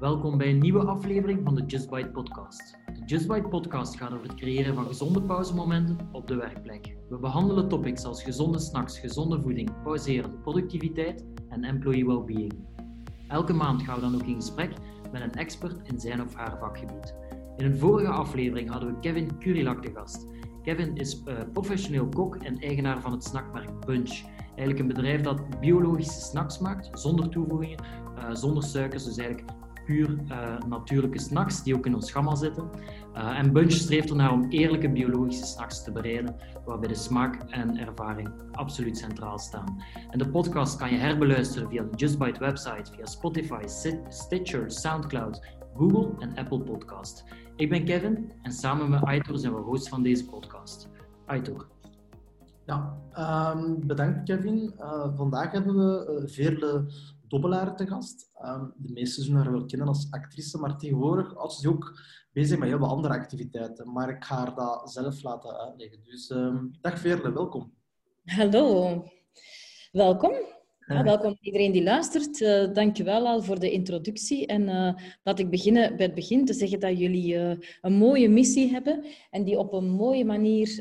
Welkom bij een nieuwe aflevering van de Just Bite podcast. De Just Bite podcast gaat over het creëren van gezonde pauzemomenten op de werkplek. We behandelen topics als gezonde snacks, gezonde voeding, pauzeren, productiviteit en employee well-being. Elke maand gaan we dan ook in gesprek met een expert in zijn of haar vakgebied. In een vorige aflevering hadden we Kevin Curilak te gast. Kevin is uh, professioneel kok en eigenaar van het snackmerk Bunch. Eigenlijk een bedrijf dat biologische snacks maakt, zonder toevoegingen, uh, zonder suikers, dus eigenlijk puur uh, natuurlijke snacks die ook in ons gamma zitten. Uh, en Bunch streeft ernaar om eerlijke biologische snacks te bereiden, waarbij de smaak en ervaring absoluut centraal staan. En de podcast kan je herbeluisteren via de Just Bite website, via Spotify, Stitcher, Soundcloud, Google en Apple Podcast. Ik ben Kevin en samen met Aitor zijn we host van deze podcast. Aitor. Ja, um, bedankt Kevin. Uh, vandaag hebben we uh, Veerle Dobbelaar te gast. Um, de meesten zullen haar wel kennen als actrice, maar tegenwoordig houdt ze ook bezig met heel veel andere activiteiten. Maar ik ga haar dat zelf laten uitleggen. Dus um, dag Veerle, welkom. Hallo, welkom. Ja, welkom iedereen die luistert. Uh, Dank je wel al voor de introductie. En uh, laat ik beginnen bij het begin te zeggen dat jullie uh, een mooie missie hebben en die op een mooie manier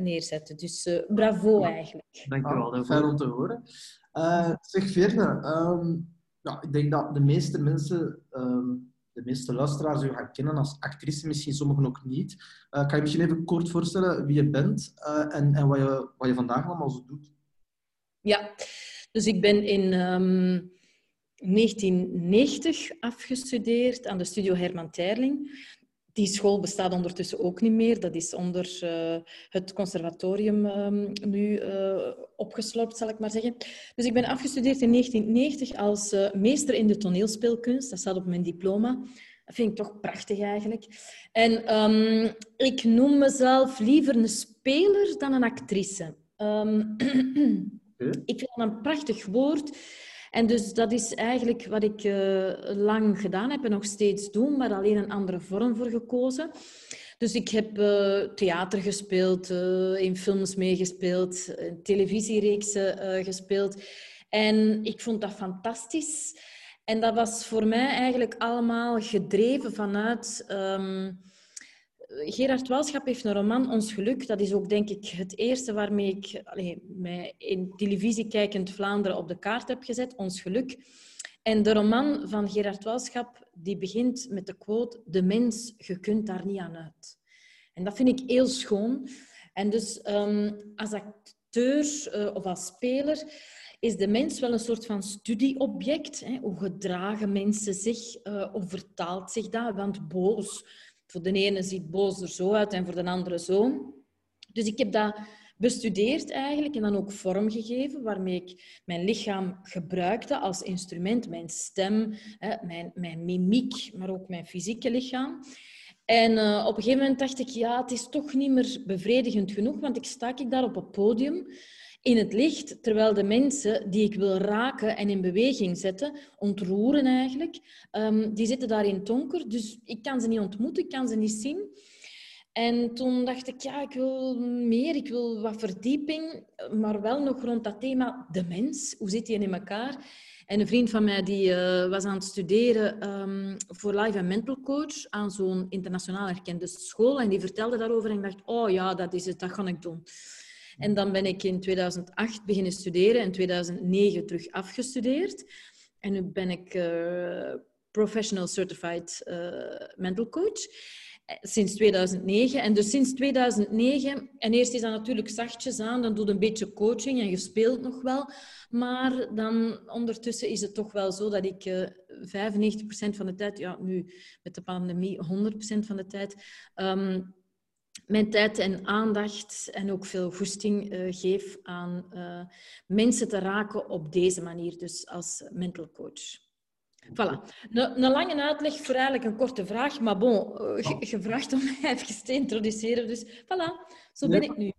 neerzetten. Dus bravo eigenlijk. Dank je wel. Ah, fijn om te horen. zeg Veerle, um, ja, ik denk dat de meeste mensen, um, de meeste luisteraars, u gaan kennen als actrice, misschien sommigen ook niet. kan je misschien even kort voorstellen wie je bent en, en wat, je, wat je vandaag allemaal zo doet? Ja. Dus ik ben in um, ehm, 1990 afgestudeerd aan de studio Herman Terling. Die school bestaat ondertussen ook niet meer. Dat is onder uh, het conservatorium um, nu uh, opgesloopt, zal ik maar zeggen. Dus ik ben afgestudeerd in 1990 als uh, meester in de toneelspeelkunst. Dat staat op mijn diploma. Dat vind ik toch prachtig eigenlijk. En um, ik noem mezelf liever een speler dan een actrice. Ik vind dat een prachtig woord. En dus dat is eigenlijk wat ik uh, lang gedaan heb en nog steeds doe, maar alleen een andere vorm voor gekozen. Dus ik heb uh, theater gespeeld, uh, in films meegespeeld, televisiereeksen gespeeld. En ik vond dat fantastisch. En dat was voor mij eigenlijk allemaal gedreven vanuit... Um, Gerard Welschap heeft een roman, Ons Geluk. Dat is ook, denk ik, het eerste waarmee ik allez, mij in televisie kijkend Vlaanderen op de kaart heb gezet. Ons Geluk. En de roman van Gerard Welschap die begint met de quote: De mens, je kunt daar niet aan uit. En dat vind ik heel schoon. En dus um, als acteur uh, of als speler is de mens wel een soort van studieobject. Hè? Hoe gedragen mensen zich? Uh, hoe vertaalt zich dat? Want boos voor de ene ziet boos er zo uit en voor de andere zo. Dus ik heb dat bestudeerd eigenlijk en dan ook vormgegeven, waarmee ik mijn lichaam gebruikte als instrument, mijn stem, mijn, mijn mimiek, maar ook mijn fysieke lichaam. En uh, op een gegeven moment dacht ik, ja, het is toch niet meer bevredigend genoeg, want ik sta ik daar op het podium in het licht, terwijl de mensen die ik wil raken en in beweging zetten, ontroeren eigenlijk, um, die zitten daar in het donker. Dus ik kan ze niet ontmoeten, ik kan ze niet zien. En toen dacht ik, ja, ik wil meer, ik wil wat verdieping, maar wel nog rond dat thema de mens. Hoe zit die in elkaar? En een vriend van mij die uh, was aan het studeren um, voor live en mental coach aan zo'n internationaal erkende school. En die vertelde daarover en ik dacht, oh ja, dat is het, dat ga ik doen. En dan ben ik in 2008 beginnen studeren en in 2009 terug afgestudeerd. En nu ben ik uh, Professional Certified uh, Mental Coach eh, sinds 2009. En dus sinds 2009, en eerst is dat natuurlijk zachtjes aan, dan doe je een beetje coaching en je speelt nog wel. Maar dan ondertussen is het toch wel zo dat ik uh, 95% van de tijd, ja nu met de pandemie 100% van de tijd, um, mijn tijd en aandacht en ook veel goesting uh, geef aan uh, mensen te raken op deze manier, dus als mental coach. Voilà. Een, een lange uitleg voor eigenlijk een korte vraag, maar bon, uh, gevraagd om mij even te introduceren, dus voilà, zo ben ik nu.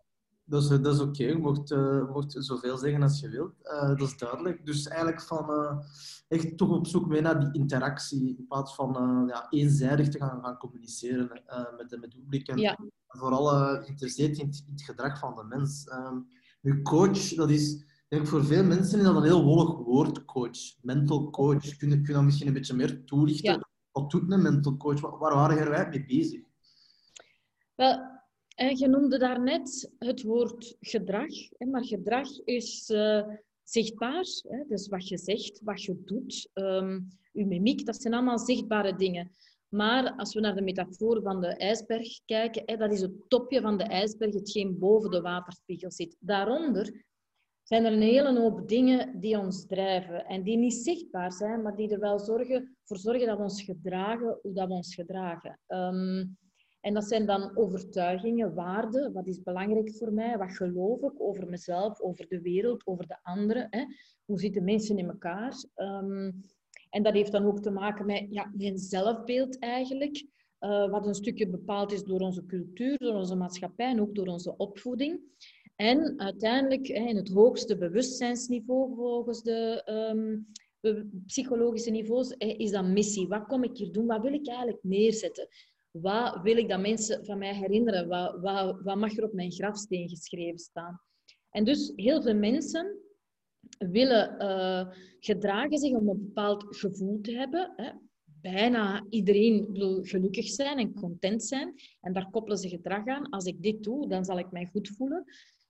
Dat is, dat is oké, okay. je mocht, uh, mocht zoveel zeggen als je wilt. Uh, dat is duidelijk. Dus eigenlijk van uh, echt toch op zoek mee naar die interactie, in plaats van ja, eenzijdig te gaan, gaan communiceren met, met het publiek. En ja. vooral geïnteresseerd in, in, het gedrag van de mens. Nu, coach, dat is, denk voor veel mensen is dat een heel wollig woord, coach. Mental coach. Kun je, kun je dat misschien een beetje meer toelichten? Wat doet een mental coach? Waar waren wij mee bezig? Wel, je noemde daarnet het woord gedrag. Maar gedrag is uh, zichtbaar. Dus wat je zegt, wat je doet, je mimiek, dat zijn allemaal zichtbare dingen. Maar als we naar de metafoor van de ijsberg kijken, dat is het topje van de ijsberg, hetgeen boven de waterspiegel zit. Daaronder zijn er een hele hoop dingen die ons drijven en die niet zichtbaar zijn, maar die er wel zorgen, voor zorgen dat we ons gedragen hoe dat we ons gedragen. Ehm, en dat zijn dan overtuigingen, waarden. Wat is belangrijk voor mij? Wat geloof ik over mezelf, over de wereld, over de anderen? Hè? Hoe zitten mensen in elkaar? Ehm, en dat heeft dan ook te maken met ja, mijn zelfbeeld eigenlijk. Uh, wat een stukje bepaald is door onze cultuur, door onze maatschappij en ook door onze opvoeding. En uiteindelijk in het hoogste bewustzijnsniveau volgens de um, psychologische niveaus is dat missie. Wat kom ik hier doen? Wat wil ik eigenlijk neerzetten? Wat wil ik dat mensen van mij herinneren? Wat, wat, wat mag er op mijn grafsteen geschreven staan? En dus heel veel mensen willen uh, gedragen zich om een bepaald gevoel te hebben. Hè. Bijna iedereen wil gelukkig zijn en content zijn. En daar koppelen ze gedrag aan. Als ik dit doe, dan zal ik mij goed voelen.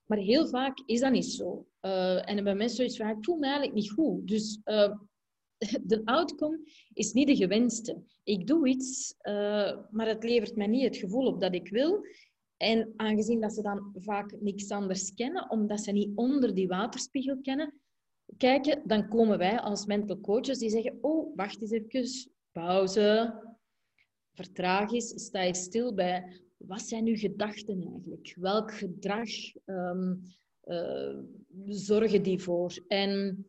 Maar heel vaak is dat niet zo. Uh, en bij mensen zoiets van, ik voel me eigenlijk niet goed. Dus uh, de outcome is niet de gewenste. Ik doe iets, uh, maar het levert mij niet het gevoel op dat ik wil. En aangezien dat ze dan vaak niks anders kennen, omdat ze niet onder die waterspiegel kennen, kijken, dan komen wij als mental coaches die zeggen, oh, wacht eens even, pauze, vertraag eens, sta je stil bij wat zijn uw gedachten eigenlijk? Welk gedrag um, uh, zorgen die voor? En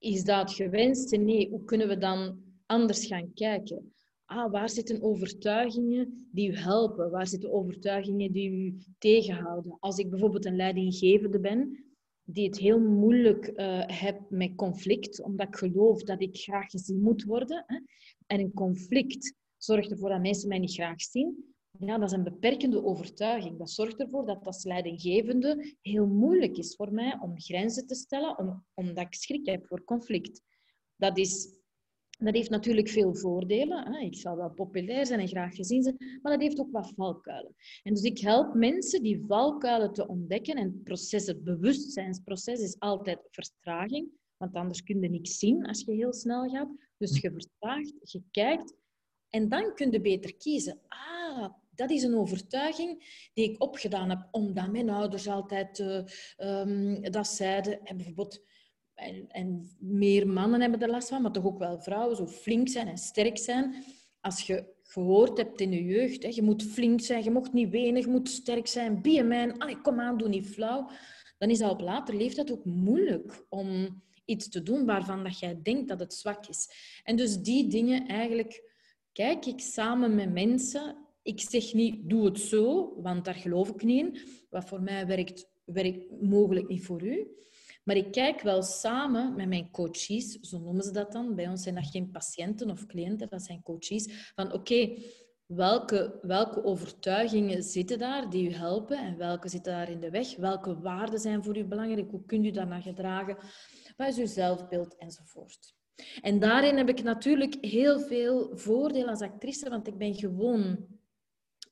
is dat gewenst? Nee, hoe kunnen we dan anders gaan kijken? Ah, waar zitten overtuigingen die u helpen? Waar zitten overtuigingen die u tegenhouden? Als ik bijvoorbeeld een leidinggevende ben, die het heel moeilijk uh, heb met conflict, omdat ik geloof dat ik graag gezien moet worden. Hè? En een conflict zorgt ervoor dat mensen mij niet graag zien ja, dat is een beperkende overtuiging. Dat zorgt ervoor dat als leidinggevende heel moeilijk is voor mij om grenzen te stellen, om, omdat ik schrik heb voor conflict. Dat, is, dat heeft natuurlijk veel voordelen. Ik zal wel populair zijn en graag gezien zijn, maar dat heeft ook wat valkuilen. En dus ik help mensen die valkuilen te ontdekken. En proces, het bewustzijnsproces is altijd vertraging, want anders kun je niks zien als je heel snel gaat. Dus je vertraagt, je kijkt en dan kun je beter kiezen. Ah, dat is een overtuiging die ik opgedaan heb, omdat mijn ouders altijd uh, dat zeiden. En bijvoorbeeld, en, en, meer mannen hebben er last van, maar toch ook wel vrouwen, zo flink zijn en sterk zijn. Als je gehoord hebt in je jeugd, hè, je moet flink zijn, je mocht niet wenig, je moet sterk zijn, be a man, Allee, kom aan, doe niet flauw. Dan is dat op later leeftijd ook moeilijk om iets te doen waarvan dat jij denkt dat het zwak is. En dus die dingen eigenlijk kijk ik samen met mensen ik zeg niet, doe het zo, want daar geloof ik niet in. Wat voor mij werkt, werkt mogelijk niet voor u. Maar ik kijk wel samen met mijn coaches, zo noemen ze dat dan. Bij ons zijn dat geen patiënten of cliënten, dat zijn coaches. Van oké, welke, welke overtuigingen zitten daar die u helpen en welke zitten daar in de weg? Welke waarden zijn voor u belangrijk? Hoe kunt u daarnaar gedragen? Wat is uw zelfbeeld enzovoort? En daarin heb ik natuurlijk heel veel voordeel als actrice, want ik ben gewoon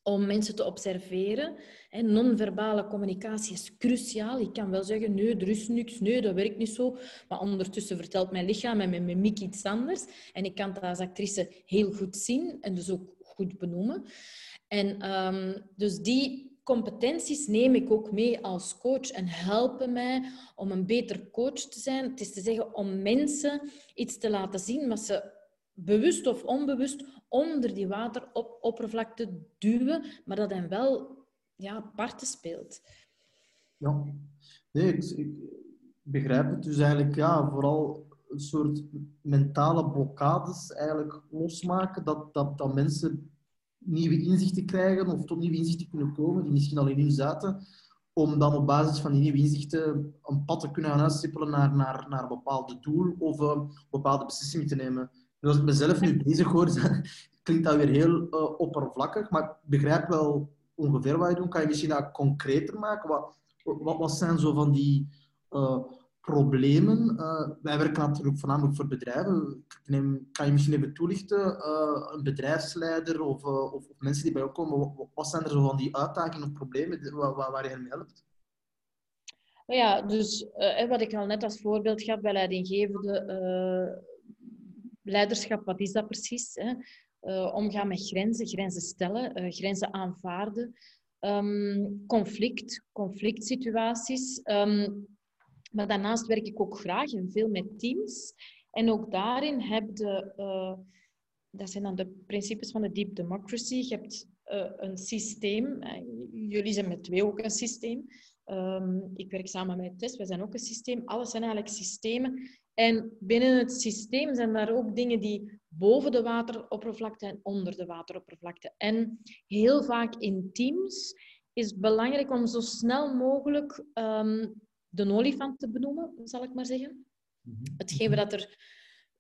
om mensen te observeren. Non-verbale communicatie is cruciaal. Ik kan wel zeggen, nee, er is niks, nee, dat werkt niet zo. Maar ondertussen vertelt mijn lichaam en mijn mimiek iets anders. En ik kan dat als actrice heel goed zien en dus ook goed benoemen. En um, dus die competenties neem ik ook mee als coach en helpen mij om een beter coach te zijn. Het is te zeggen om mensen iets te laten zien wat ze bewust of onbewust onder die wateroppervlakte duwen, maar dat dan wel ja, parten speelt. Ja, nee, ik, begrijp het. Dus eigenlijk ja, vooral een soort mentale blokkades eigenlijk losmaken, dat, dat, dat mensen nieuwe inzichten krijgen of tot nieuwe inzichten kunnen komen, die misschien al in hun zaten, om dan op basis van die nieuwe inzichten een pad te kunnen gaan uitstippelen naar, naar, naar een bepaald doel of uh, bepaalde beslissingen te nemen. Dus als ik mezelf nu bezig hoor, klinkt dat weer heel uh, oppervlakkig, maar ik begrijp wel ongeveer wat je doet. Kan je misschien dat concreter maken? Wat, wat, wat zijn zo van die uh, problemen. Uh, wij werken natuurlijk voornamelijk voor bedrijven. Neem, kan je misschien even toelichten, een bedrijfsleider of, of, mensen die bij jou komen, wat, wat, zijn er zo van die uitdagingen of problemen waar, waar je hen helpt? Ja, dus wat ik al net als voorbeeld gaf bij leidinggevende leiderschap, wat is dat precies? Hè? omgaan met grenzen, grenzen stellen, grenzen aanvaarden. Um, conflict, conflict situaties. Um, maar daarnaast werk ik ook graag en veel met teams. En ook daarin heb je, uh, dat zijn dan de principes van de deep democracy. Je hebt een systeem. Jullie zijn met twee ook een systeem. Um, ik werk samen met Tess, wij zijn ook een systeem. Alles zijn eigenlijk systemen. En binnen het systeem zijn daar ook dingen die boven de wateroppervlakte en onder de wateroppervlakte. En heel vaak in teams is het belangrijk om zo snel mogelijk um, de olifant te benoemen, zal ik maar zeggen. Mhm. Hetgeen wat er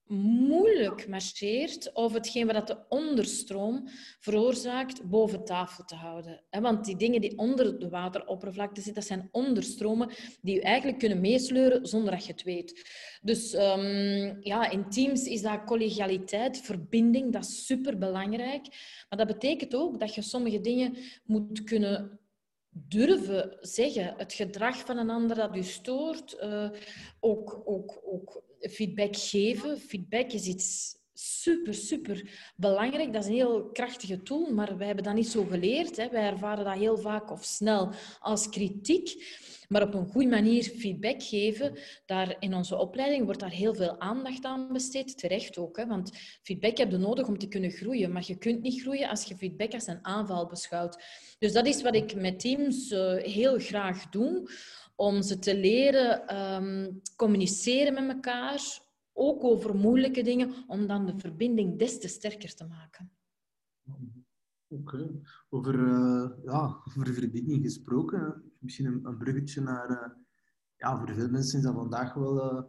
moeilijk marcheert of hetgeen wat de onderstroom veroorzaakt boven tafel te houden. Want die dingen die onder de wateroppervlakte zitten, dat zijn onderstromen die je eigenlijk kunnen meesleuren zonder dat je het weet. Dus um, ja, in teams is dat collegialiteit, verbinding, dat is superbelangrijk. Maar dat betekent ook dat je sommige dingen moet kunnen durven zeggen, het gedrag van een ander dat u stoort, uh, ook, ook, ook feedback geven. Feedback is iets super, super belangrijk. Dat is een heel krachtige tool, maar wij hebben dat niet zo geleerd. Hè. Wij ervaren dat heel vaak of snel als kritiek. Maar op een goede manier feedback geven, daar in onze opleiding wordt daar heel veel aandacht aan besteed. Terecht ook, hè, want feedback heb je nodig om te kunnen groeien. Maar je kunt niet groeien als je feedback als een aanval beschouwt. Dus dat is wat ik met teams uh, heel graag doe. Om ze te leren um, communiceren met elkaar, ook over moeilijke dingen, om dan de verbinding des te sterker te maken. Oké. Over, uh, ja, over verbinding gesproken, misschien een, een bruggetje naar... Uh, ja, voor veel mensen is dat vandaag wel uh,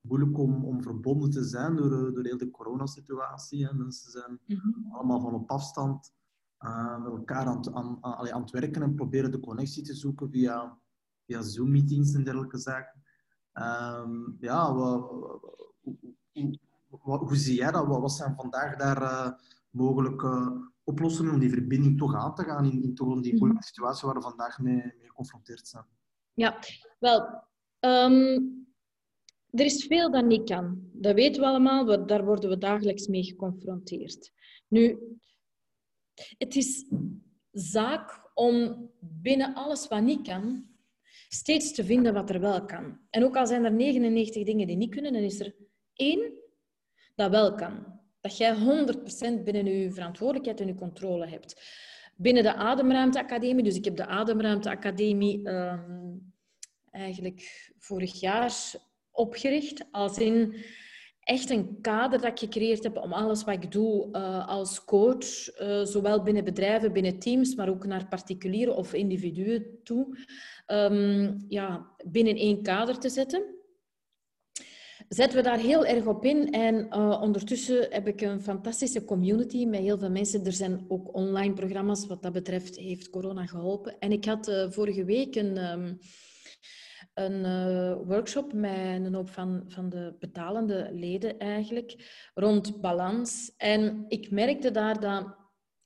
moeilijk om, om verbonden te zijn door, door heel de coronasituatie. Mensen zijn mhm. allemaal van op afstand met elkaar aan, aan, aan, aan, het werken en proberen de connectie te zoeken via, via Zoom-meetings en dergelijke zaken. Um, ja, wat, hoe, hoe, hoe, zie jij dat? Wat, zijn vandaag daar mogelijke oplossingen om die verbinding toch aan te gaan in, in toch die mhm. moeilijke situatie waar we vandaag mee, mee geconfronteerd zijn? Ja, wel, um, er is veel dat niet kan. Dat weten we allemaal, daar worden we dagelijks mee geconfronteerd. Nu, het is zaak om binnen alles wat niet kan, steeds te vinden wat er wel kan. En ook al zijn er 99 dingen die niet kunnen, dan is er één dat wel kan dat jij 100% binnen je verantwoordelijkheid en je controle hebt. Binnen de Ademruimteacademie, dus ik heb de Ademruimteacademie ehm, eigenlijk vorig jaar opgericht, als in echt een kader dat ik gecreëerd heb om alles wat ik doe uh, als coach, uh, zowel binnen bedrijven, binnen teams, maar ook naar particulieren of individuen toe, um, ja, binnen één kader te zetten zetten we daar heel erg op in. En uh, ondertussen heb ik een fantastische community met heel veel mensen. Er zijn ook online programma's. Wat dat betreft heeft corona geholpen. En ik had vorige week een, um, een uh, workshop met een hoop van, van de betalende leden eigenlijk, rond balans. En ik merkte daar dat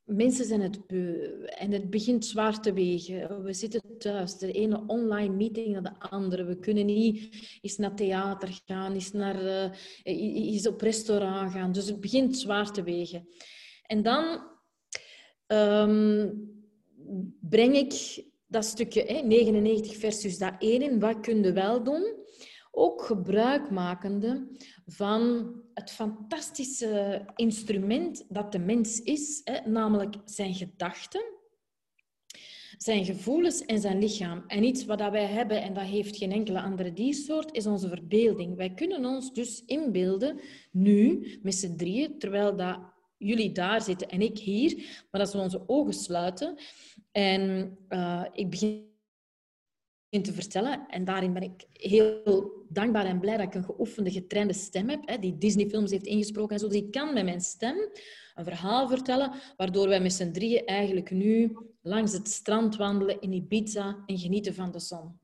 mensen zijn het beu en het begint zwaar te wegen. We zitten thuis, de ene online meeting naar de andere. We kunnen niet eens naar theater gaan, eens, naar, uh, op restaurant gaan. Dus het begint zwaar te wegen. En dan um, breng ik dat stukje hè, 99 versus dat 1 in. Wat kun je wel doen? Ook gebruikmakende van het fantastische instrument dat de mens is, hè, namelijk zijn gedachten, zijn gevoelens en zijn lichaam. En iets wat wij hebben, en dat heeft geen enkele andere diersoort, is onze verbeelding. Wij kunnen ons dus inbeelden, nu, met z'n drieën, terwijl dat jullie daar zitten en ik hier, maar als we onze ogen sluiten en uh, ik begin te vertellen. En daarin ben ik heel dankbaar en blij dat ik een geoefende, getrainde stem heb, hè, die Disney-films heeft ingesproken en zo. Dus ik kan met mijn stem een verhaal vertellen, waardoor wij met z'n drieën eigenlijk nu langs het strand wandelen in Ibiza en genieten van de zon.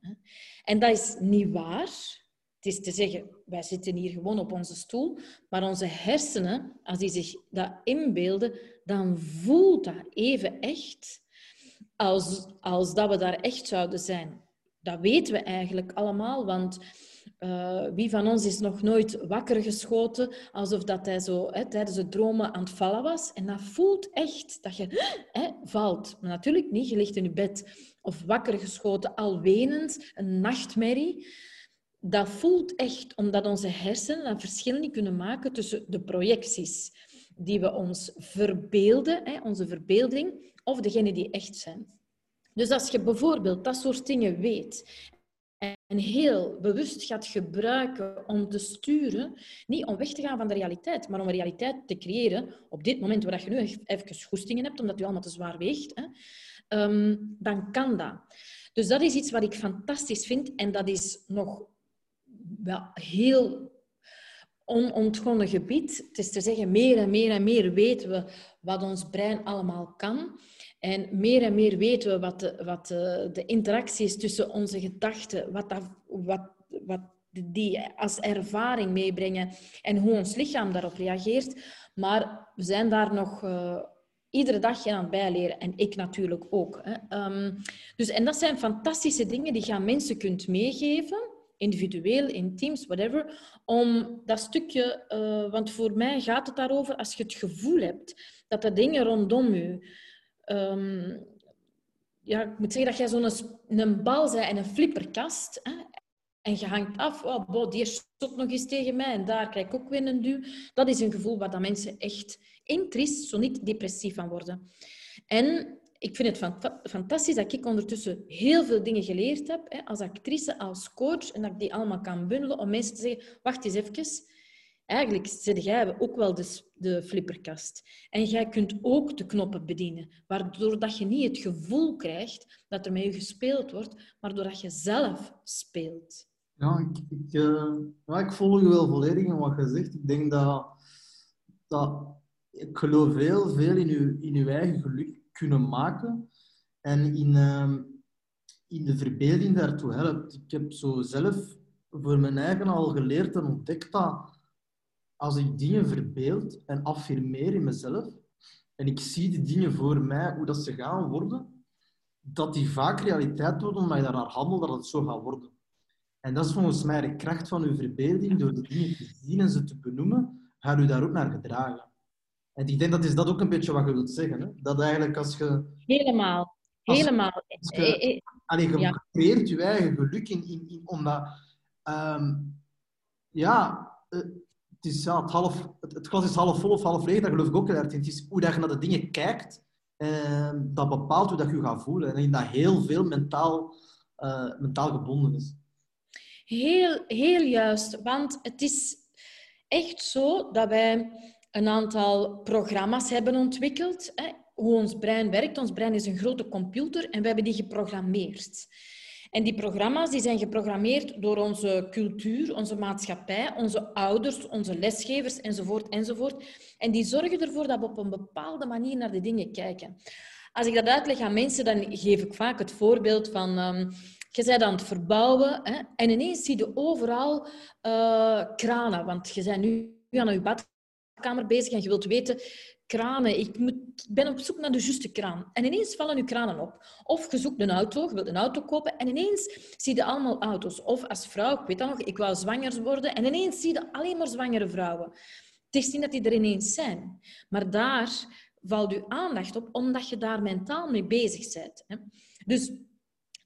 En dat is niet waar. Het is te zeggen, wij zitten hier gewoon op onze stoel, maar onze hersenen, als die zich dat inbeelden, dan voelt dat even echt als, als dat we daar echt zouden zijn. Dat weten we eigenlijk allemaal, want uh, wie van ons is nog nooit wakker geschoten alsof dat hij zo hè, tijdens het dromen aan het vallen was? En dat voelt echt dat je hè, valt. Maar natuurlijk niet, je ligt in je bed of wakker geschoten, al wenend, een nachtmerrie. Dat voelt echt omdat onze hersenen een verschil niet kunnen maken tussen de projecties die we ons verbeelden, onze verbeelding, of degene die echt zijn. Dus als je bijvoorbeeld dat soort dingen weet en heel bewust gaat gebruiken om te sturen, niet om weg te gaan van de realiteit, maar om een realiteit te creëren op dit moment waar je nu even goestingen hebt, omdat je allemaal te zwaar weegt, hè, um, dan kan dat. Dus dat is iets wat ik fantastisch vind en dat is nog wel heel onontgonnen gebied. Het is te zeggen, meer en meer en meer weten we wat ons brein allemaal kan. En meer en meer weten we wat de, wat de, interactie is tussen onze gedachten, wat, dat, wat, wat die als ervaring meebrengen en hoe ons lichaam daarop reageert. Maar we zijn daar nog uh, iedere dag aan het bijleren. En ik natuurlijk ook. Hè. Um, dus, en dat zijn fantastische dingen die je mensen kunt meegeven individueel, in teams, whatever, om dat stukje, uh, want voor mij gaat het daarover als je het gevoel hebt dat er dingen rondom je um, ja, ik moet zeggen dat jij zo'n een bal bent en een flipperkast. Hè? En je hangt af, oh, bo, die stopt nog eens tegen mij en daar krijg ik ook weer een duw. Dat is een gevoel waar dat mensen echt intrist, zo niet depressief van worden. En ik vind het fantastisch dat ik ondertussen heel veel dingen geleerd heb hè, als actrice, als coach, en dat ik die allemaal kan bundelen om mensen te zeggen, wacht eens even, Eigenlijk zit jij ook wel de, de flipperkast. En jij kunt ook de knoppen bedienen, waardoor dat je niet het gevoel krijgt dat er met je gespeeld wordt, maar doordat je zelf speelt. Ja, ik, ik, uh, ik volg je wel volledig in wat je zegt. Ik denk dat, dat ik geloof heel veel in je, in je eigen geluk kunnen maken en in, uh, in de verbeelding daartoe helpt. Ik heb zo zelf voor mijn eigen al geleerd en ontdekt dat als ik dingen verbeeld en affirmeer in mezelf, en ik zie die dingen voor mij, hoe dat ze gaan worden, dat die vaak realiteit worden omdat je daarnaar handelt dat het zo gaat worden. En dat is volgens mij de kracht van uw verbeelding. Door de dingen te zien en ze te benoemen, gaat u daar ook naar gedragen. En ik denk dat is dat ook een beetje wat je wilt zeggen. Hè? Dat eigenlijk als je... Helemaal. Helemaal. Als je, eh, eh, allee, je ja. creëert je eigen geluk in, in, in omdat... Um, ja, uh, het, is, ja, het, half, het, het, glas is half vol of half leeg, dat geloof ik ook heel erg in. Het is hoe dat je naar de dingen kijkt, en dat bepaalt hoe dat je gaat voelen. En dat heel veel mentaal, uh, mentaal gebonden is. Heel, heel juist, want het is echt zo dat wij een aantal programma's hebben ontwikkeld. Hè, hoe ons brein werkt. Ons brein is een grote computer en we hebben die geprogrammeerd. En die programma's die zijn geprogrammeerd door onze cultuur, onze maatschappij, onze ouders, onze lesgevers enzovoort. enzovoort. En die zorgen ervoor dat we op een bepaalde manier naar de dingen kijken. Als ik dat uitleg aan mensen, dan geef ik vaak het voorbeeld van... Um, je bent aan het verbouwen hè, en ineens zie je overal uh, kranen. Want je bent nu aan je badkamer bezig en je wilt weten kranen. Ik moet, ben op zoek naar de juiste kraan. En ineens vallen je kranen op. Of je zoekt een auto, je wilt een auto kopen en ineens zie je allemaal auto's. Of als vrouw, ik weet dat nog, ik wou zwanger worden en ineens zie je alleen maar zwangere vrouwen. Het is niet dat die er ineens zijn, maar daar valt je aandacht op omdat je daar mentaal mee bezig bent. Dus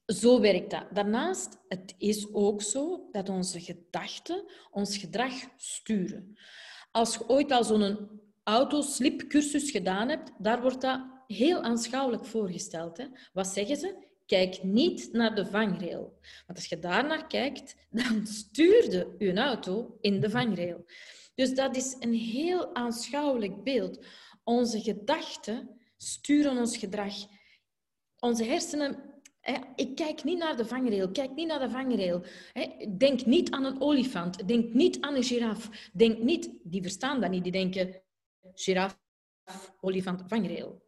zo werkt dat. Daarnaast, het is ook zo dat onze gedachten ons gedrag sturen. Als je ooit al zo'n autoslipcursus gedaan hebt, daar wordt dat heel aanschouwelijk voorgesteld. Hè? Wat zeggen ze? Kijk niet naar de vangrail. Want als je daar naar kijkt, dan stuurde je auto in de vangrail. Dus dat is een heel aanschouwelijk beeld. Onze gedachten sturen ons gedrag. Onze hersenen ik kijk niet naar de vangrail. Kijk niet naar de vangrail. Denk niet aan een olifant. Denk niet aan een giraf. Denk niet... Die verstaan dat niet. Die denken giraf, olifant, vangrail.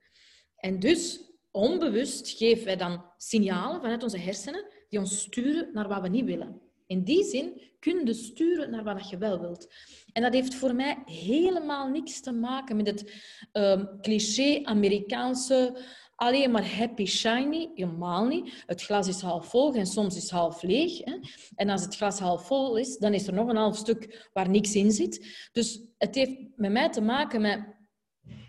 En dus, onbewust, geven wij dan signalen vanuit onze hersenen die ons sturen naar wat we niet willen. In die zin kun je sturen naar wat je wel wilt. En dat heeft voor mij helemaal niks te maken met het um, cliché Amerikaanse alleen maar happy shiny. Helemaal niet. Het glas is half vol en soms is half leeg. Hè? En als het glas half vol is, dan is er nog een half stuk waar niks in zit. Dus het heeft met mij te maken met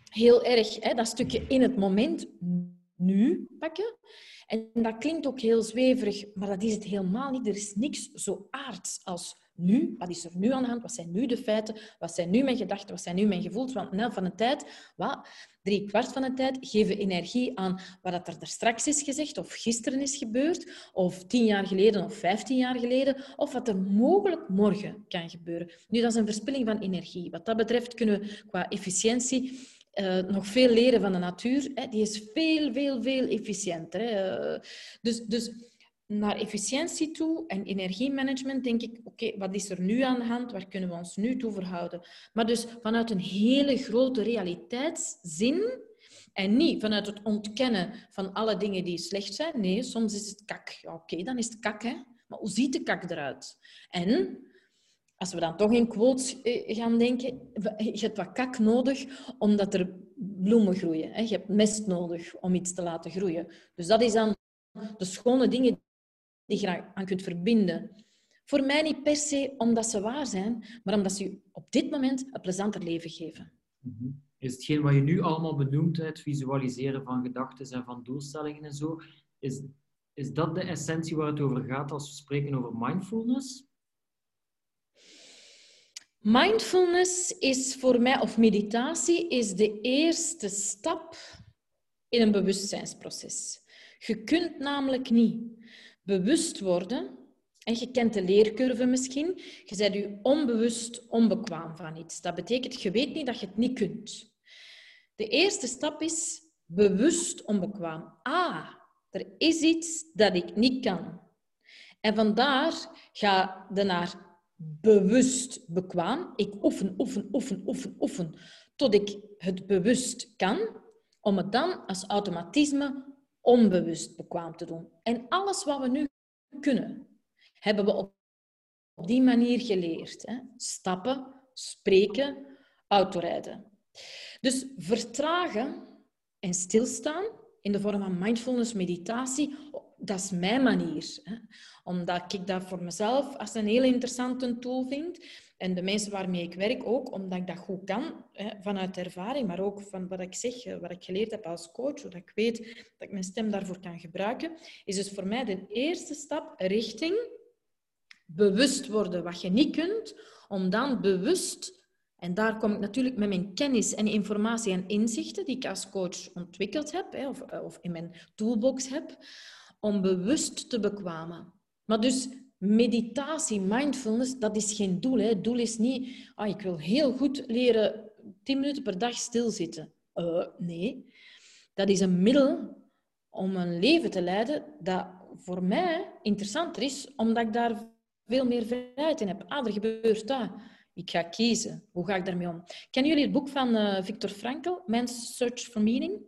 heel erg hè, dat stukje in het moment nu pakken. En dat klinkt ook heel zweverig, maar dat is het helemaal niet. Er is niks zo aards als nu. Wat is er nu aan de hand? Wat zijn nu de feiten? Wat zijn nu mijn gedachten? Wat zijn nu mijn gevoelens? Want na van de tijd, wat, drie kwart van de tijd, geven energie aan wat er, straks is gezegd, of gisteren is gebeurd, of tien jaar geleden of vijftien jaar geleden, of wat er mogelijk morgen kan gebeuren. Nu, dat is een verspilling van energie. Wat dat betreft kunnen we qua efficiëntie uh, nog veel leren van de natuur. Hè. Die is veel, veel, veel efficiënter. Uh, dus, dus naar efficiëntie toe en energiemanagement denk ik, oké, wat is er nu aan de hand? Waar kunnen we ons nu toe verhouden? Maar dus vanuit een hele grote realiteitszin en niet vanuit het ontkennen van alle dingen die slecht zijn. Nee, soms is het kak. Ja, oké, dan is het kak, hè. Maar hoe ziet de kak eruit? En als we dan toch in quotes eh, gaan denken, je hebt wat kak nodig omdat er bloemen groeien. Je hebt mest nodig om iets te laten groeien. Dus dat is dan de schone dingen die je aan kunt verbinden. Voor mij niet per se omdat ze waar zijn, maar omdat ze je op dit moment een plezanter leven geven. Mhm. Is hetgeen wat je nu allemaal benoemt, het visualiseren van gedachten en van doelstellingen en zo, is, is dat de essentie waar het over gaat als we spreken over mindfulness? Mindfulness is voor mij, of meditatie, is de eerste stap in een bewustzijnsproces. Je kunt namelijk niet bewust worden, en je kent de leercurve misschien, je bent je onbewust onbekwaam van iets. Dat betekent, je weet niet dat je het niet kunt. De eerste stap is bewust onbekwaam. Ah, er is iets dat ik niet kan. En vandaar ga je naar bewust bekwaam. Ik oefen, oefen, oefen, oefen, oefen, tot ik het bewust kan, om het dan als automatisme onbewust bekwaam te doen. En alles wat we nu kunnen, hebben we op die manier geleerd. Hè? Stappen, spreken, autorijden. Dus vertragen en stilstaan in de vorm van mindfulness meditatie, dat is mijn manier. Hè? Omdat ik dat voor mezelf als een heel interessante tool vind. En de mensen waarmee ik werk ook, omdat ik dat goed kan, hè, vanuit ervaring, maar ook van wat ik zeg, eh, wat ik geleerd heb als coach, zodat ik weet dat ik mijn stem daarvoor kan gebruiken, is dus voor mij de eerste stap richting bewust worden wat je niet kunt, om dan bewust, en daar kom ik natuurlijk met mijn kennis en informatie en inzichten die ik als coach ontwikkeld heb, eh, of in mijn toolbox heb, om bewust te bekwamen. Maar dus meditatie, mindfulness, dat is geen doel. Hè. Het doel is niet, ah, ik wil heel goed leren tien minuten per dag stilzitten. Uh, nee, dat is een middel om een leven te leiden dat voor mij interessanter is, omdat ik daar veel meer vrijheid in heb. Ah, er gebeurt dat. Ik ga kiezen. Hoe ga ik daarmee om? Kennen jullie het boek van uh, Viktor Frankl, Man's Search for Meaning?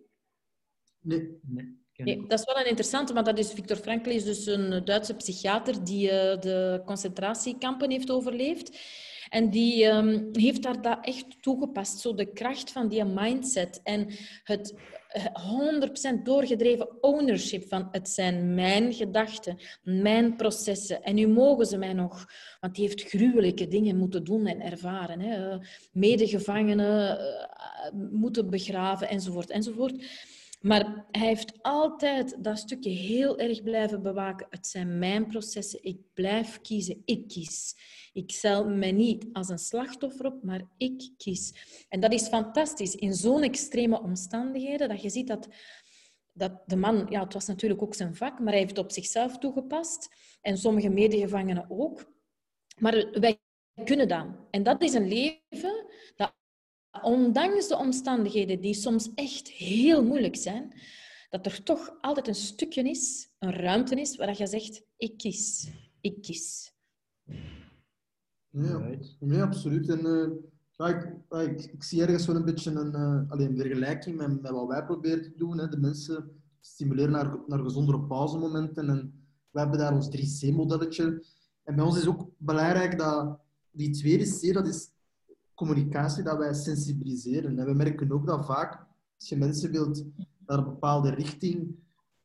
Nee. Nee, dat is wel een interessante, maar dat is Victor Frankl is dus een Duitse psychiater die uh, de concentratiekampen heeft overleefd. En die um, heeft daar dat echt toegepast. Zo de kracht van die mindset en het 100% eh, doorgedreven ownership van het zijn mijn gedachten, mijn processen. En nu mogen ze mij nog, want die heeft gruwelijke dingen moeten doen en ervaren. Hè. Medegevangenen uh, moeten begraven enzovoort enzovoort. Maar hij heeft altijd dat stukje heel erg blijven bewaken. Het zijn mijn processen. Ik blijf kiezen. Ik kies. Ik stel mij niet als een slachtoffer op, maar ik kies. En dat is fantastisch in zo'n extreme omstandigheden, dat je ziet dat, dat de man, ja, het was natuurlijk ook zijn vak, maar hij heeft het op zichzelf toegepast. En sommige medegevangenen ook. Maar wij kunnen dat. En dat is een leven dat ondanks de omstandigheden die soms echt heel moeilijk zijn, dat er toch altijd een stukje is, een ruimte is, waar je zegt, ik kies, ik kies. Ja, ja absoluut. En, uh, ik, ik, ik, zie ergens wel een beetje een, uh, alleen, vergelijking met, met, wat wij proberen te doen. Hè. De mensen stimuleren naar, naar gezondere pauzemomenten. En we hebben daar ons 3C-modelletje En bij ons is ook belangrijk dat die tweede C, dat is communicatie, dat wij sensibiliseren. En we merken ook dat vaak, als je mensen wilt naar een bepaalde richting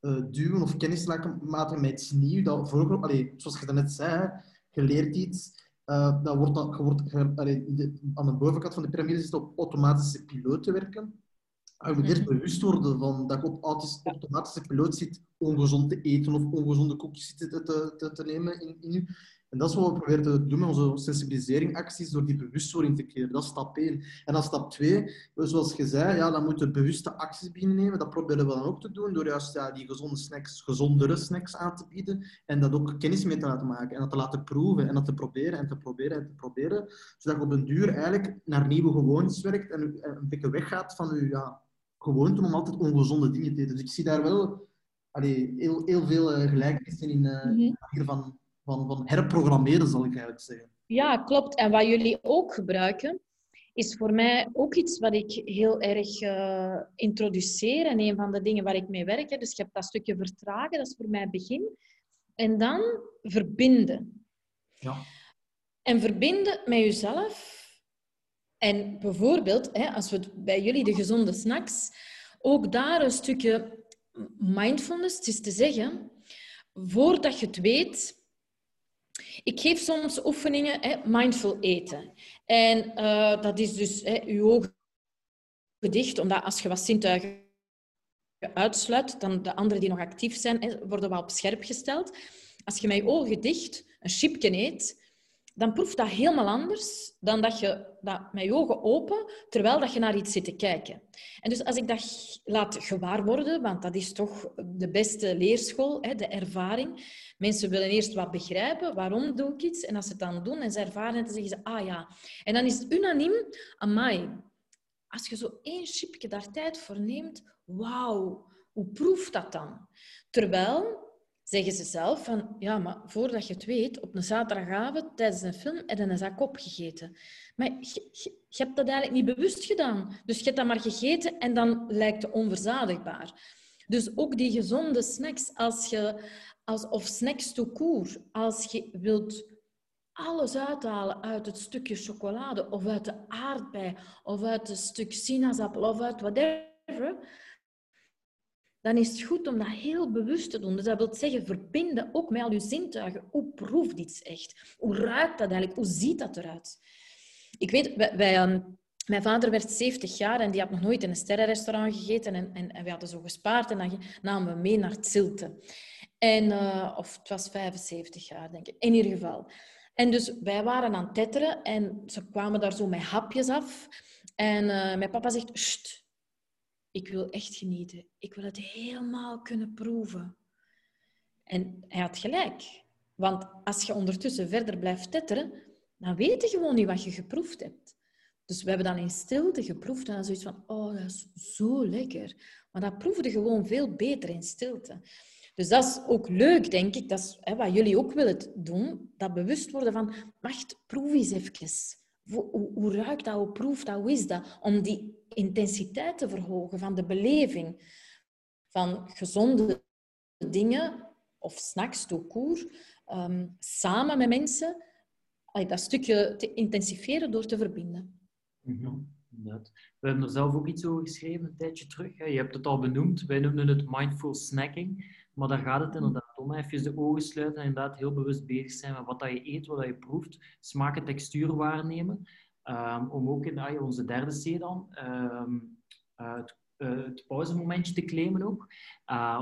uh, duwen of kennis laten maken met iets nieuws, dat voor, allee, zoals je net zei, je leert iets, uh, dat wordt, dat, je wordt allee, aan de bovenkant van de piramide zit op automatische piloot werken. En je moet eerst mhm. bewust worden van dat je op automatische piloot zit ongezond te eten of ongezonde koekjes te, te, te, te nemen in, in je. En dat is wat we proberen te doen met onze sensibiliseringacties, door die bewustwording te creëren. Dat is stap 1. En dan stap 2, zoals je zei, ja, dan moeten we bewuste acties binnennemen. Dat proberen we dan ook te doen, door juist ja, die gezonde snacks, gezondere snacks aan te bieden. En dat ook kennis mee te laten maken. En dat te laten proeven. En dat te proberen en te proberen en te proberen. Zodat je op een duur eigenlijk naar nieuwe gewoontes werkt en een beetje weggaat van je ja, gewoonte om altijd ongezonde dingen te eten. Dus ik zie daar wel allee, heel, heel veel uh, gelijkenissen in uh, mm -hmm. van van, van herprogrammeren, zal ik eigenlijk zeggen. Ja, klopt. En wat jullie ook gebruiken, is voor mij ook iets wat ik heel erg uh, introduceer. En een van de dingen waar ik mee werk. Hè. Dus je hebt dat stukje vertragen, dat is voor mij het begin. En dan verbinden. Ja. En verbinden met jezelf. En bijvoorbeeld, hè, als we bij jullie de gezonde snacks, ook daar een stukje mindfulness, het is te zeggen, voordat je het weet, ik geef soms oefeningen, hè, mindful eten. En uh, dat is dus hè, je ogen dicht, omdat als je wat zintuigen uitsluit, dan de anderen die nog actief zijn, worden wel op scherp gesteld. Als je met je ogen dicht een chipje eet, dan proeft dat helemaal anders dan dat je dat met je ogen open, terwijl dat je naar iets zit te kijken. En dus als ik dat laat gewaar worden, want dat is toch de beste leerschool, hè, de ervaring. Mensen willen eerst wat begrijpen, waarom doe ik iets? En als ze het dan doen en ze ervaren het, dan zeggen ze, ah ja. En dan is het unaniem, amai, als je zo één chipje daar tijd voor neemt, wauw, hoe proeft dat dan? Terwijl zeggen ze zelf van, ja, maar voordat je het weet, op een zaterdagavond tijdens een film heb je een zak opgegeten. Maar je, hebt dat eigenlijk niet bewust gedaan. Dus je hebt dat maar gegeten en dan lijkt het onverzadigbaar. Dus ook die gezonde snacks, als je, als, of snacks to als je wilt alles uithalen uit het stukje chocolade of uit de aardbei of uit een stuk sinaasappel of uit whatever, dan is het goed om dat heel bewust te doen. Dus dat wil zeggen, verbinden ook met al je zintuigen. Hoe proeft iets echt? Hoe ruikt dat eigenlijk? Hoe ziet dat eruit? Ik weet, wij, ehm, mijn vader werd 70 jaar en die had nog nooit in een sterrenrestaurant gegeten. En, en, we hadden zo gespaard en dan namen we mee naar Zilte. En, uh, of het was 75 jaar, denk ik. In ieder geval. En dus wij waren aan het tetteren en ze kwamen daar zo met hapjes af. En uh, mijn papa zegt, ik wil echt genieten. Ik wil het helemaal kunnen proeven. En hij had gelijk. Want als je ondertussen verder blijft tetteren, dan weet je gewoon niet wat je geproefd hebt. Dus we hebben dan in stilte geproefd en dan zoiets van, oh, dat is zo lekker. Maar dat proefde gewoon veel beter in stilte. Dus dat is ook leuk, denk ik. Dat is hè, wat jullie ook willen doen. Dat bewust worden van, wacht, proef eens even. Hoe, hoe, ruikt dat? Hoe proeft dat? Hoe is dat? Om die intensiteit te verhogen van de beleving van gezonde dingen of snacks court, um, samen met mensen, dat stukje te intensiveren door te verbinden. Mm We hebben er zelf ook iets over geschreven een tijdje terug. Je hebt het al benoemd, wij noemen het mindful snacking. Maar daar gaat het inderdaad om. Even de ogen sluiten en inderdaad heel bewust bezig zijn met wat dat je eet, wat dat je proeft. Smaak en textuur waarnemen. Um, om ook in uh, onze derde C dan um, uh, het, uh, het pauzemomentje te claimen ook.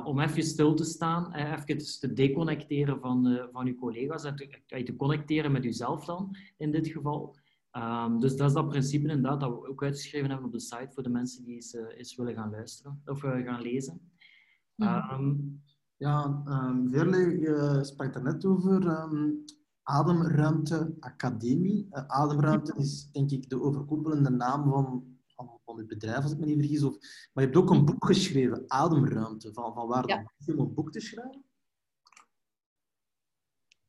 om even stil te staan, even te deconnecteren van, van je collega's en te, te, connecteren met jezelf dan, in dit geval. Um, dus dat is dat principe inderdaad dat we ook uitgeschreven hebben op de site voor de mensen die eens, eens willen gaan luisteren of gaan lezen. Mm. Ja, Verle, je sprak net over Ademruimte Academie. Uh, Ademruimte is denk ik de overkoepelende naam van, van, van het bedrijf, als ik me niet vergis. Of, maar je hebt ook een boek geschreven, Ademruimte. Van, van waar ja. om een boek te schrijven?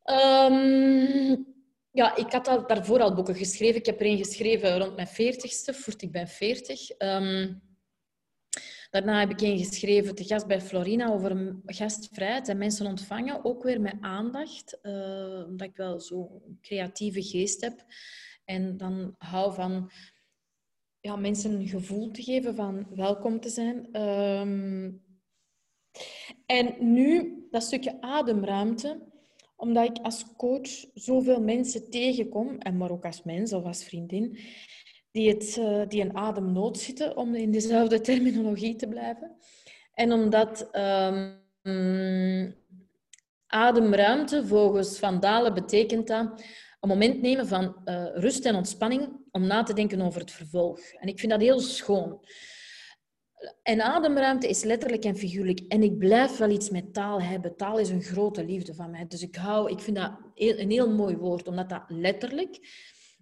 Um, ja, ik had daarvoor al boeken geschreven. Ik heb er een geschreven rond mijn veertigste, voort ik ben veertig. Um, Daarna heb ik een geschreven, te gast bij Florina, over gastvrijheid en mensen ontvangen. Ook weer met aandacht, uh, omdat ik wel zo'n creatieve geest heb. En dan hou van ja, mensen een gevoel te geven van welkom te zijn. Um, en nu dat stukje ademruimte, omdat ik als coach zoveel mensen tegenkom, en maar ook als mens of als vriendin, die, het, uh, die een ademnood zitten, om in dezelfde terminologie te blijven. En omdat um, ademruimte volgens Van Dalen betekent dat een moment nemen van uh, rust en ontspanning om na te denken over het vervolg. En ik vind dat heel schoon. En ademruimte is letterlijk en figuurlijk. En ik blijf wel iets met taal hebben. Taal is een grote liefde van mij. Dus ik, hou, ik vind dat een heel mooi woord, omdat dat letterlijk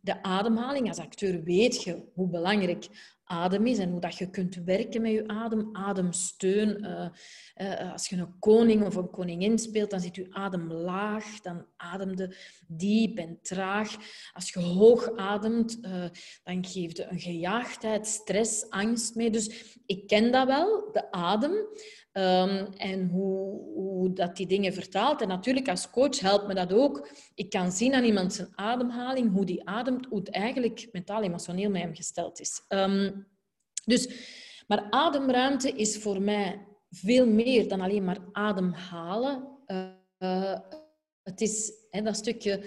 de ademhaling, als acteur weet je hoe belangrijk adem is en hoe dat je kunt werken met je adem. Ademsteun. Uh, uh, als je een koning of een koningin speelt, dan zit je adem laag. Dan ademde diep en traag. Als je hoog ademt, uh, dan geeft je een gejaagdheid, stress, angst mee. Dus ik ken dat wel, de adem. Um, en hoe, hoe, dat die dingen vertaalt. En natuurlijk, als coach helpt me dat ook. Ik kan zien aan iemand zijn ademhaling, hoe die ademt, hoe het eigenlijk mentaal-emotioneel met hem gesteld is. Um, dus, maar ademruimte is voor mij veel meer dan alleen maar ademhalen. Uh, het is dat stukje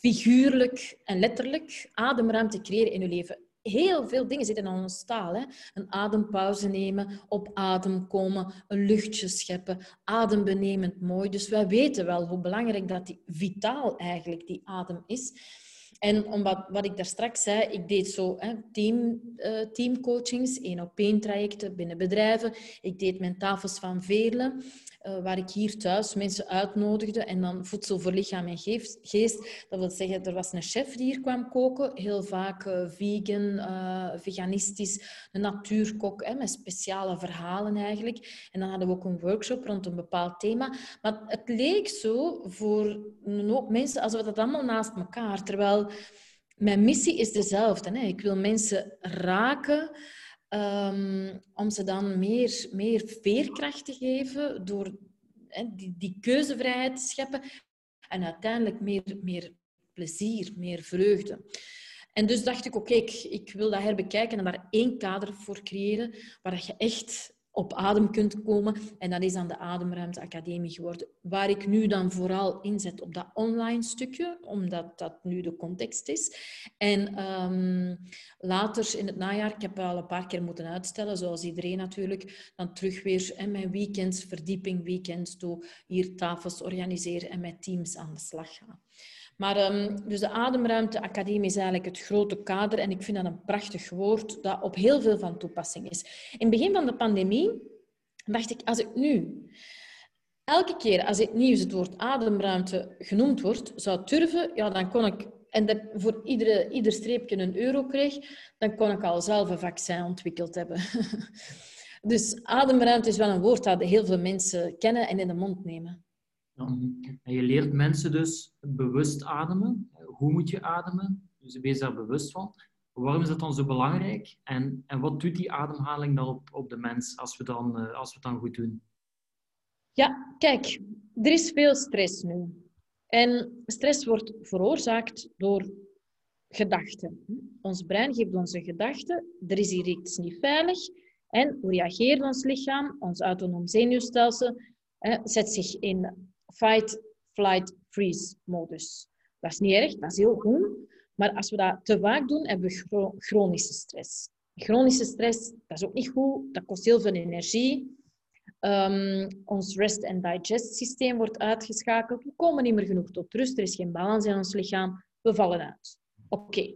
figuurlijk en letterlijk ademruimte creëren in je leven heel veel dingen zitten in ons taal. Hè? Een adempauze nemen, op adem komen, een luchtje scheppen, adembenemend mooi. Dus wij weten wel hoe belangrijk dat die vitaal eigenlijk die adem is. En omdat, wat ik daar straks zei, ik deed zo hè, team, uh, teamcoachings, één op één trajecten binnen bedrijven. Ik deed mijn tafels van Veerle. Eh, waar ik hier thuis mensen uitnodigde en dan voedsel voor lichaam en geest. Dat wil zeggen, er was een chef die hier kwam koken, heel vaak uh, vegan, uh, veganistisch, een natuurkok hè, met speciale verhalen eigenlijk. En dan hadden we ook een workshop rond een bepaald thema. Maar het leek zo voor een hoop mensen alsof dat allemaal naast elkaar, terwijl mijn missie is dezelfde. Hè. Ik wil mensen raken Um, om ze dan meer, meer veerkracht te geven door die, die keuzevrijheid te scheppen en uiteindelijk meer, meer plezier, meer vreugde. En dus dacht ik, oké, ik, ik, wil dat herbekijken en daar één kader voor creëren waar je echt op adem kunt komen. En dat is dan de Ademruimte Academie geworden. Waar ik nu dan vooral inzet op dat online stukje, omdat dat nu de context is. En um, later in het najaar, ik heb al een paar keer moeten uitstellen, zoals iedereen natuurlijk, dan terug weer en mijn weekends, verdieping weekends, toe hier tafels organiseren en met teams aan de slag gaan. Maar um, dus de Ademruimte Academie is eigenlijk het grote kader en ik vind dat een prachtig woord dat op heel veel van toepassing is. In het begin van de pandemie dacht ik, als ik nu elke keer als het nieuws het woord ademruimte genoemd wordt, zou durven, ja, dan kon ik, en dat voor iedere, ieder streepje een euro kreeg, dan kon ik al zelf een vaccin ontwikkeld hebben. dus ademruimte is wel een woord dat heel veel mensen kennen en in de mond nemen. En je leert mensen dus bewust ademen. Hoe moet je ademen? Dus wees daar bewust van. Waarom is dat dan zo belangrijk? En, en wat doet die ademhaling dan op, op de mens als we, dan, uh, als we het dan goed doen? Ja, kijk, er is veel stress nu. En stress wordt veroorzaakt door gedachten. Ons brein geeft onze gedachten, er is hier iets niet veilig. En hoe reageert ons lichaam, ons autonoom zenuwstelsel, zet zich in fight, flight, freeze modus. Dat is niet erg, dat is heel goed. Maar als we dat te vaak doen, hebben we chronische stress. Chronische stress, dat is ook niet goed. Dat kost heel veel energie. Um, ons rest and digest systeem wordt uitgeschakeld. We komen niet meer genoeg tot rust. Er is geen balans in ons lichaam. We vallen uit. Oké.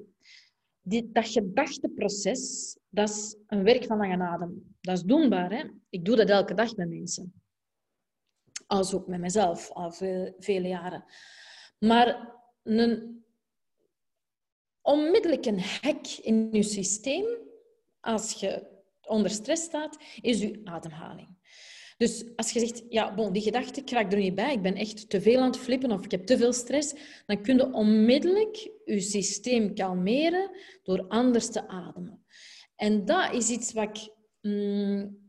Dat gedachteproces, dat is een werk van lange adem. Dat is doenbaar. Hè? Ik doe dat elke dag met mensen als ook met mezelf al veel, vele jaren. Maar een onmiddellijk een hek in je systeem, als je onder stress staat, is je ademhaling. Dus als je zegt, ja, bon, die gedachte, ik er niet bij, ik ben echt te veel aan het flippen of ik heb te veel stress, dan kun je onmiddellijk je systeem kalmeren door anders te ademen. En dat is iets wat ik mm,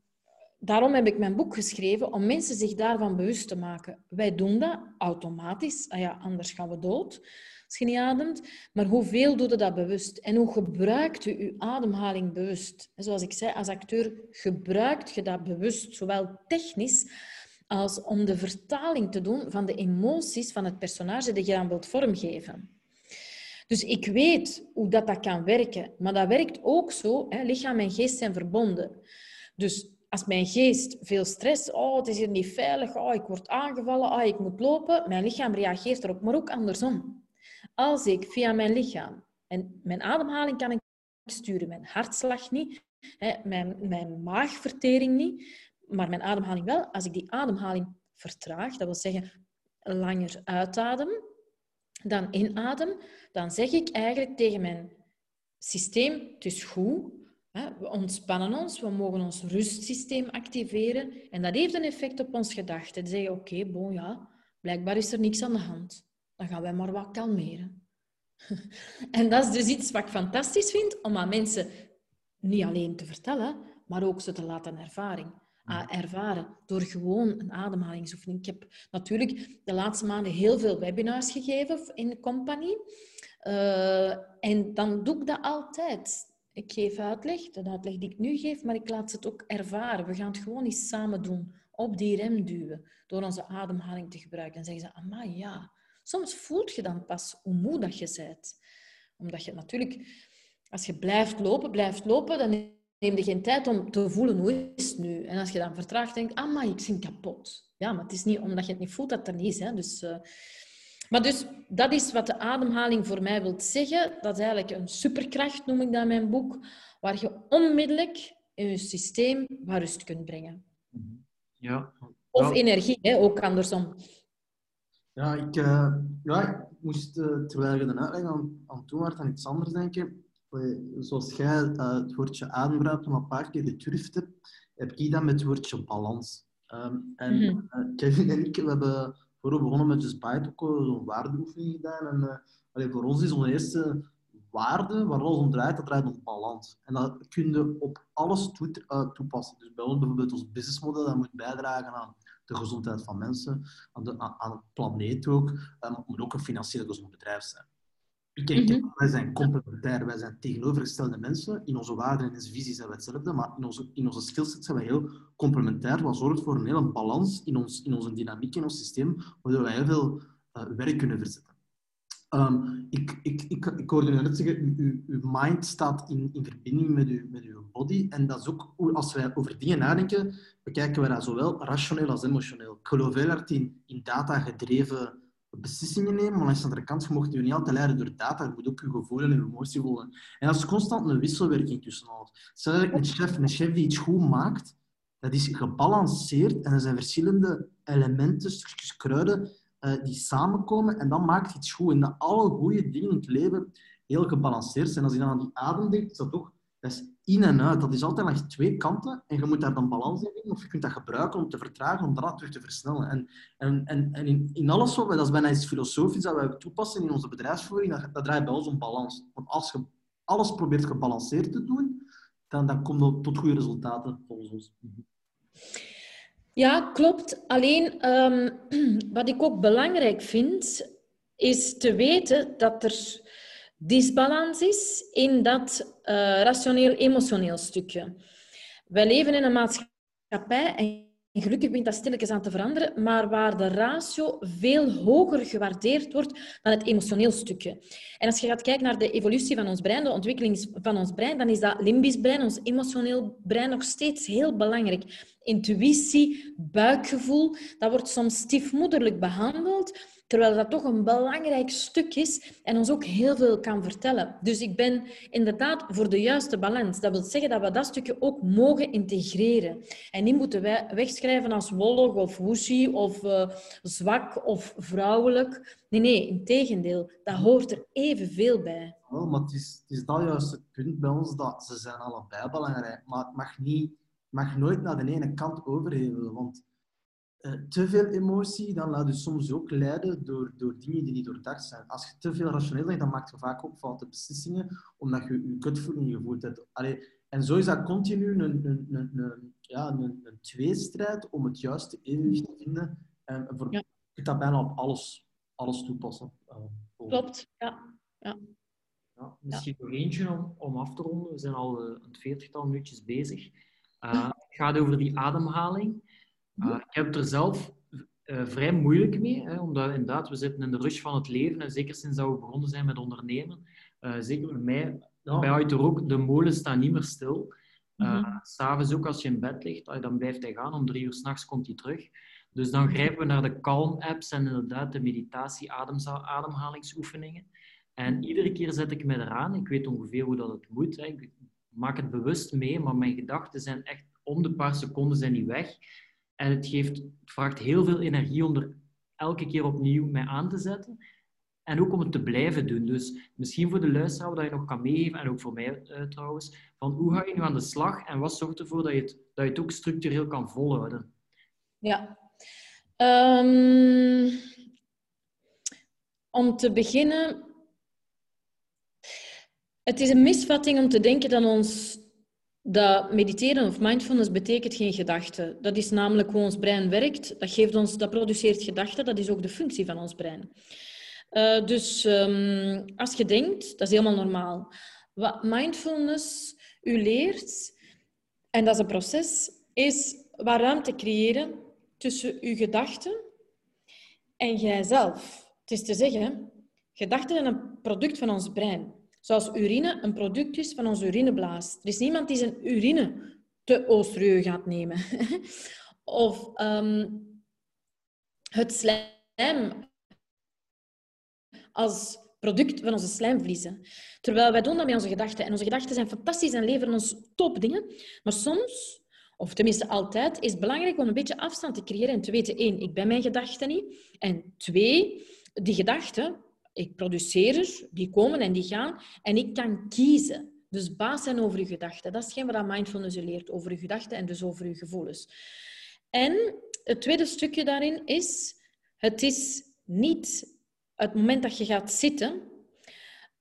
daarom heb ik mijn boek geschreven, om mensen zich daarvan bewust te maken. Wij doen dat automatisch, ah ja, anders gaan we dood als je niet ademt. Maar hoeveel doe je dat bewust? En hoe gebruikt u uw ademhaling bewust? Zoals ik zei, als acteur gebruikt je dat bewust, zowel technisch als om de vertaling te doen van de emoties van het personage dat je aan wilt vormgeven. Dus ik weet hoe dat, dat kan werken, maar dat werkt ook zo. Hè, lichaam en geest zijn verbonden. Dus als mijn geest veel stress, oh, het is hier niet veilig, oh, ik word aangevallen, oh, ik moet lopen, mijn lichaam reageert erop, maar ook andersom. Als ik via mijn lichaam en mijn ademhaling kan ik sturen, mijn hartslag niet, hè, mijn, mijn maagvertering niet, maar mijn ademhaling wel. Als ik die ademhaling vertraag, dat wil zeggen langer uitadem dan inadem, dan zeg ik eigenlijk tegen mijn systeem, het is goed, we ontspannen ons, we mogen ons rustsysteem activeren. En dat heeft een effect op ons gedachten. Te zeggen, oké, okay, bon ja, blijkbaar is er niks aan de hand. Dan gaan wij maar wat kalmeren. en dat is dus iets wat ik fantastisch vind, om aan mensen niet alleen te vertellen, maar ook ze te laten ervaring, ervaren. Door gewoon een ademhalingsoefening. Ik heb natuurlijk de laatste maanden heel veel webinars gegeven in de compagnie. Uh, en dan doe ik dat altijd. Ik geef uitleg, de uitleg die ik nu geef, maar ik laat ze het ook ervaren. We gaan het gewoon eens samen doen. Op die rem duwen. Door onze ademhaling te gebruiken. En zeggen ze, amai, ja. Soms voelt je dan pas hoe moe dat je bent. Omdat je natuurlijk... Als je blijft lopen, blijft lopen, dan neem je geen tijd om te voelen hoe is het nu. En als je dan vertraagt, denkt, amai, ik ben kapot. Ja, maar het is niet omdat je het niet voelt dat het er niet is. Hè. Dus... Uh, maar dus, dat is wat de ademhaling voor mij wil zeggen. Dat is eigenlijk een superkracht, noem ik dat in mijn boek, waar je onmiddellijk in je systeem wat rust kunt brengen. Ja. Of energie, hè, ook andersom. Ja, ik, uh, ja, ik moest, uh, terwijl je de uitleg aan, aan toen was, aan iets anders denken. Zoals jij uh, het woordje ademruimte een paar keer gedurfd hebt, heb ik dat met het woordje balans. Um, en mm -hmm. Kevin en ik we hebben we begonnen met Just Bite ook zo'n waardeoefening gedaan. En uh, voor ons is onze eerste waarde, waar alles om draait, dat draait om balans. En dat kun je op alles toe, toepassen. Dus bij ons bijvoorbeeld ons businessmodel, dat moet bijdragen aan de gezondheid van mensen, aan, de, aan het planeet ook, um, moet ook een financieel gezond bedrijf zijn. Ik denk, wij zijn complementair, wij zijn tegenovergestelde mensen. In onze waarden en in onze visie zijn we hetzelfde, maar in onze, in onze skillset zijn wij heel complementair, wat zorgt voor een hele balans in, ons, in onze dynamiek, in ons systeem, waardoor wij heel veel uh, werk kunnen verzetten. Um, ik, ik, ik, ik hoorde u net zeggen, uw, uw mind staat in, in verbinding met, uw, met uw body. En dat is ook, als wij over dingen nadenken, bekijken we dat zowel rationeel als emotioneel. Ik geloof heel hard in, in data-gedreven beslissingen nemen, maar aan de andere kant, je mocht je niet altijd leiden door data, je moet ook je gevoel en emotie volgen. En dat is constant een wisselwerking tussen alles. Stel dat een chef, een chef die iets goed maakt, dat is gebalanceerd en er zijn verschillende elementen, stukjes kruiden, uh, die samenkomen en dan maakt iets goed. En dat alle goede dingen in het leven heel gebalanceerd zijn. Als je dan aan die adem denkt, is dat toch dat in en uit. Dat is altijd langs twee kanten en je moet daar dan balans in vinden. Of je kunt dat gebruiken om te vertragen, om daarna terug te versnellen. En, en, en, en in, in alles wat wij, dat is bijna iets filosofisch dat wij toepassen in onze bedrijfsvoering, dat, dat draait bij ons om balans. Want als je alles probeert gebalanceerd te doen, dan, dan komt je tot goede resultaten volgens ons. Ja, klopt. Alleen um, wat ik ook belangrijk vind, is te weten dat er disbalans is in dat uh, rationeel-emotioneel stukje. Wij leven in een maatschappij, en gelukkig begint dat stilletjes aan te veranderen, maar waar de ratio veel hoger gewaardeerd wordt dan het emotioneel stukje. En als je gaat kijken naar de evolutie van ons brein, de ontwikkeling van ons brein, dan is dat limbisch brein, ons emotioneel brein, nog steeds heel belangrijk. Intuïtie, buikgevoel, dat wordt soms stiefmoederlijk behandeld, Terwijl dat toch een belangrijk stuk is en ons ook heel veel kan vertellen. Dus ik ben inderdaad voor de juiste balans. Dat wil zeggen dat we dat stukje ook mogen integreren. En niet moeten wij wegschrijven als wollig of woesie of uh, zwak of vrouwelijk. Nee, nee, in tegendeel. Dat hoort er evenveel bij. Oh, maar het is, het is dat juist het punt bij ons, dat ze zijn allebei belangrijk. Maar het mag, niet, mag nooit naar de ene kant overhevelen. Want te veel emotie, dan laat je soms ook leiden door, door dingen die niet doordacht zijn. Als je te veel rationeel denkt, dan maak je vaak ook foute beslissingen, omdat je je gutvoeling gevoeld hebt. Allee, En zo is dat continu een, een, een, een ja, een, een tweestrijd om het juiste evenwicht te vinden. En voor, ja. Je kunt dat bijna op alles, alles toepassen. Uh, Klopt, ja. ja. ja misschien nog eentje om, om af te ronden. We zijn al uh, een veertigtal minuutjes bezig. Uh, het gaat over die ademhaling. Uh, ik heb er zelf uh, vrij moeilijk mee, hè, omdat inderdaad, we zitten in de rush van het leven. En zeker sinds dat we begonnen zijn met ondernemen, uh, zeker bij mij, ja. bij Uit ook, de molen staan niet meer stil. Uh, mm-hmm. S'avonds ook als je in bed ligt, dan blijft hij gaan. Om drie uur s'nachts komt hij terug. Dus dan grijpen we naar de Calm-apps en inderdaad de meditatie-ademhalingsoefeningen. En iedere keer zet ik me eraan. Ik weet ongeveer hoe dat het moet. Hè. Ik maak het bewust mee, maar mijn gedachten zijn echt om de paar seconden zijn die weg. En het, geeft, het vraagt heel veel energie om er elke keer opnieuw mee aan te zetten. En ook om het te blijven doen. Dus misschien voor de luisteraar dat je nog kan meegeven, en ook voor mij uh, trouwens, van hoe ga je nu aan de slag en wat zorgt ervoor dat je het, dat je het ook structureel kan volhouden? Ja. Um, om te beginnen, het is een misvatting om te denken dat ons dat mediteren of mindfulness betekent geen gedachten. Dat is namelijk hoe ons brein werkt. Dat, geeft ons, dat produceert gedachten. Dat is ook de functie van ons brein. Uh, dus um, als je denkt, dat is helemaal normaal. Wat mindfulness u leert, en dat is een proces, is wat ruimte creëren tussen uw gedachten en jijzelf. Het is te zeggen, gedachten zijn een product van ons brein. Zoals urine een product is van onze urineblaas. Er is niemand die zijn urine te oostereu gaat nemen. of um, het slijm als product van onze slijmvliezen. Terwijl wij doen dat met onze gedachten. En onze gedachten zijn fantastisch en leveren ons topdingen. Maar soms, of tenminste altijd, is het belangrijk om een beetje afstand te creëren en te weten, één, ik ben mijn gedachten niet. En twee, die gedachten, ik produceer er, die komen en die gaan. En ik kan kiezen. Dus baas zijn over je gedachten. Dat is geen wat mindfulness leert, over je gedachten en dus over je gevoelens. En het tweede stukje daarin is, het is niet het moment dat je gaat zitten,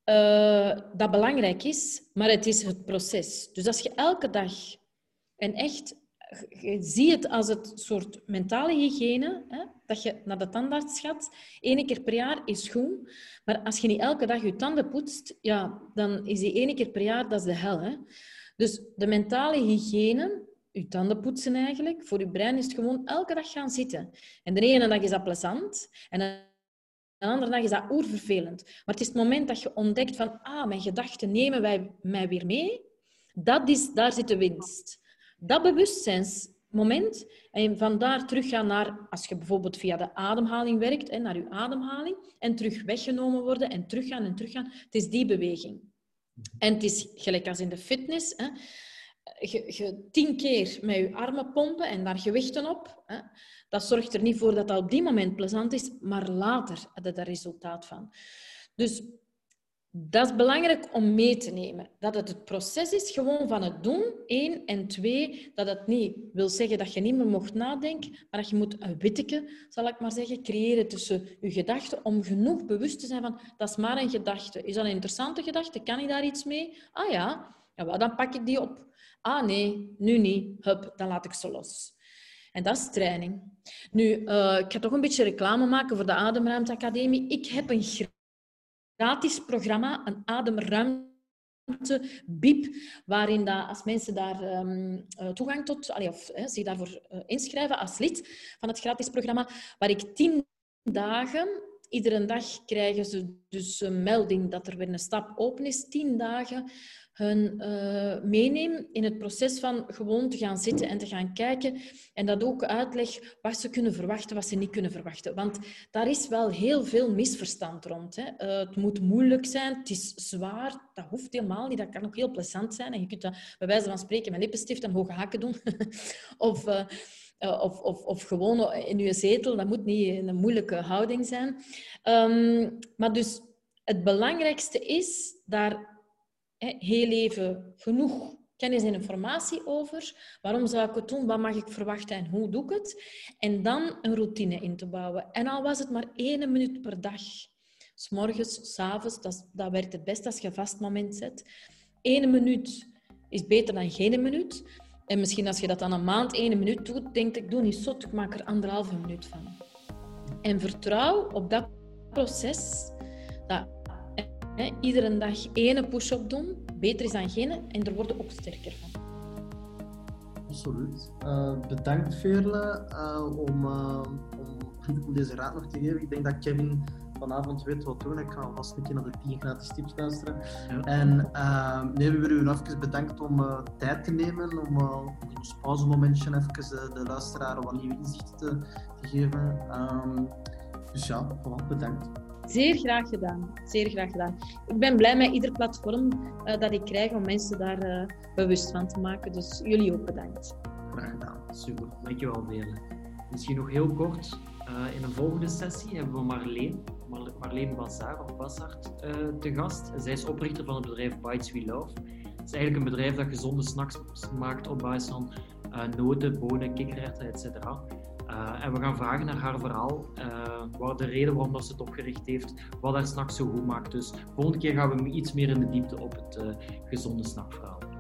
uh, dat belangrijk is, maar het is het proces. Dus als je elke dag en echt, je ziet het als het soort mentale hygiëne, hè, dat je naar de tandarts gaat, één keer per jaar is goed, maar als je niet elke dag je tanden poetst, ja, dan is die één keer per jaar, dat is de hel. Hè. Dus de mentale hygiëne, je tanden poetsen eigenlijk, voor je brein is het gewoon elke dag gaan zitten. En de ene dag is dat plezant, en een andere dag is dat oervervelend. Maar het is het moment dat je ontdekt van, ah, mijn gedachten nemen wij, mij weer mee. Dat is, daar zit de winst. Dat bewustzijnsmoment en van daar teruggaan naar, als je bijvoorbeeld via de ademhaling werkt, hè, naar je ademhaling, en terug weggenomen worden en teruggaan en teruggaan. Het is die beweging. En het is gelijk als in de fitness. Hè, je, je tien keer met je armen pompen en daar gewichten op. Hè, dat zorgt er niet voor dat dat op die moment plezant is, maar later heb je daar resultaat van. Dus dat is belangrijk om mee te nemen. Dat het het proces is gewoon van het doen, één. En twee, dat het niet wil zeggen dat je niet meer mocht nadenken, maar dat je moet een witteke, zal ik maar zeggen, creëren tussen je gedachten om genoeg bewust te zijn van, dat is maar een gedachte. Is dat een interessante gedachte? Kan ik daar iets mee? Ah ja, ja dan pak ik die op. Ah nee, nu niet. Hup, dan laat ik ze los. En dat is training. Nu, uh, ik ga toch een beetje reclame maken voor de Ademruimte Academie. Ik heb een gratis programma, een ademruimte BIP, waarin dat, als mensen daar um, toegang tot, allee, of zich daarvoor uh, inschrijven als lid van het gratis programma, waar ik tien dagen, iedere dag krijgen ze dus een melding dat er weer een stap open is, tien dagen hun uh, meeneem in het proces van gewoon te gaan zitten en te gaan kijken. En dat ook uitleg wat ze kunnen verwachten, wat ze niet kunnen verwachten. Want daar is wel heel veel misverstand rond. Hè. Uh, het moet moeilijk zijn, het is zwaar. Dat hoeft helemaal niet. Dat kan ook heel plezant zijn. En je kunt dat bij wijze van spreken met lippenstift en hoge hakken doen. of... Uh, of, of, of, gewoon in je zetel. Dat moet niet een moeilijke houding zijn. Um, maar dus het belangrijkste is daar heel even genoeg kennis en informatie over. Waarom zou ik het doen? Wat mag ik verwachten en hoe doe ik het? En dan een routine in te bouwen. En al was het maar één minuut per dag. S morgens, s avonds, dat, dat werkt het best als je een vast moment zet. Eén minuut is beter dan geen minuut. En misschien als je dat dan een maand één minuut doet, denk ik, doe niet zot, ik maak er anderhalve minuut van. En vertrouw op dat proces, dat hè, iedere dag één push-up doen, beter is dan geen, en er worden ook sterker van. Absoluut. Uh, bedankt Veerle uh, om, uh, om deze raad nog te geven. Ik denk dat Kevin vanavond weet wat doen. Ik ga vast een keer naar de 10 gratis tips luisteren. Ja. En uh, nee, we willen u even bedankt om uh, tijd te nemen, om uh, in ons pauzemomentje even de, de luisteraar wat nieuwe inzichten te, te geven. Um, dus ja, voilà, bedankt. Zeer graag gedaan. Zeer graag gedaan. Ik ben blij met ieder platform uh, dat ik krijg om mensen daar uh, bewust van te maken. Dus jullie ook bedankt. Graag gedaan. Super. Dankjewel, Delen. Misschien nog heel kort. Uh, in een volgende sessie hebben we Marleen, Marleen Bazaar of te gast. Zij is oprichter van het bedrijf Bites We Love. Het is eigenlijk een bedrijf dat gezonde snacks maakt op basis van noten, bonen, kikkererwten, etc. Uh, en we gaan vragen naar haar verhaal, uh, wat de reden waarom dat ze het opgericht heeft, wat haar s'nachts zo goed maakt. Dus volgende keer gaan we iets meer in de diepte op het uh, gezonde snackverhaal.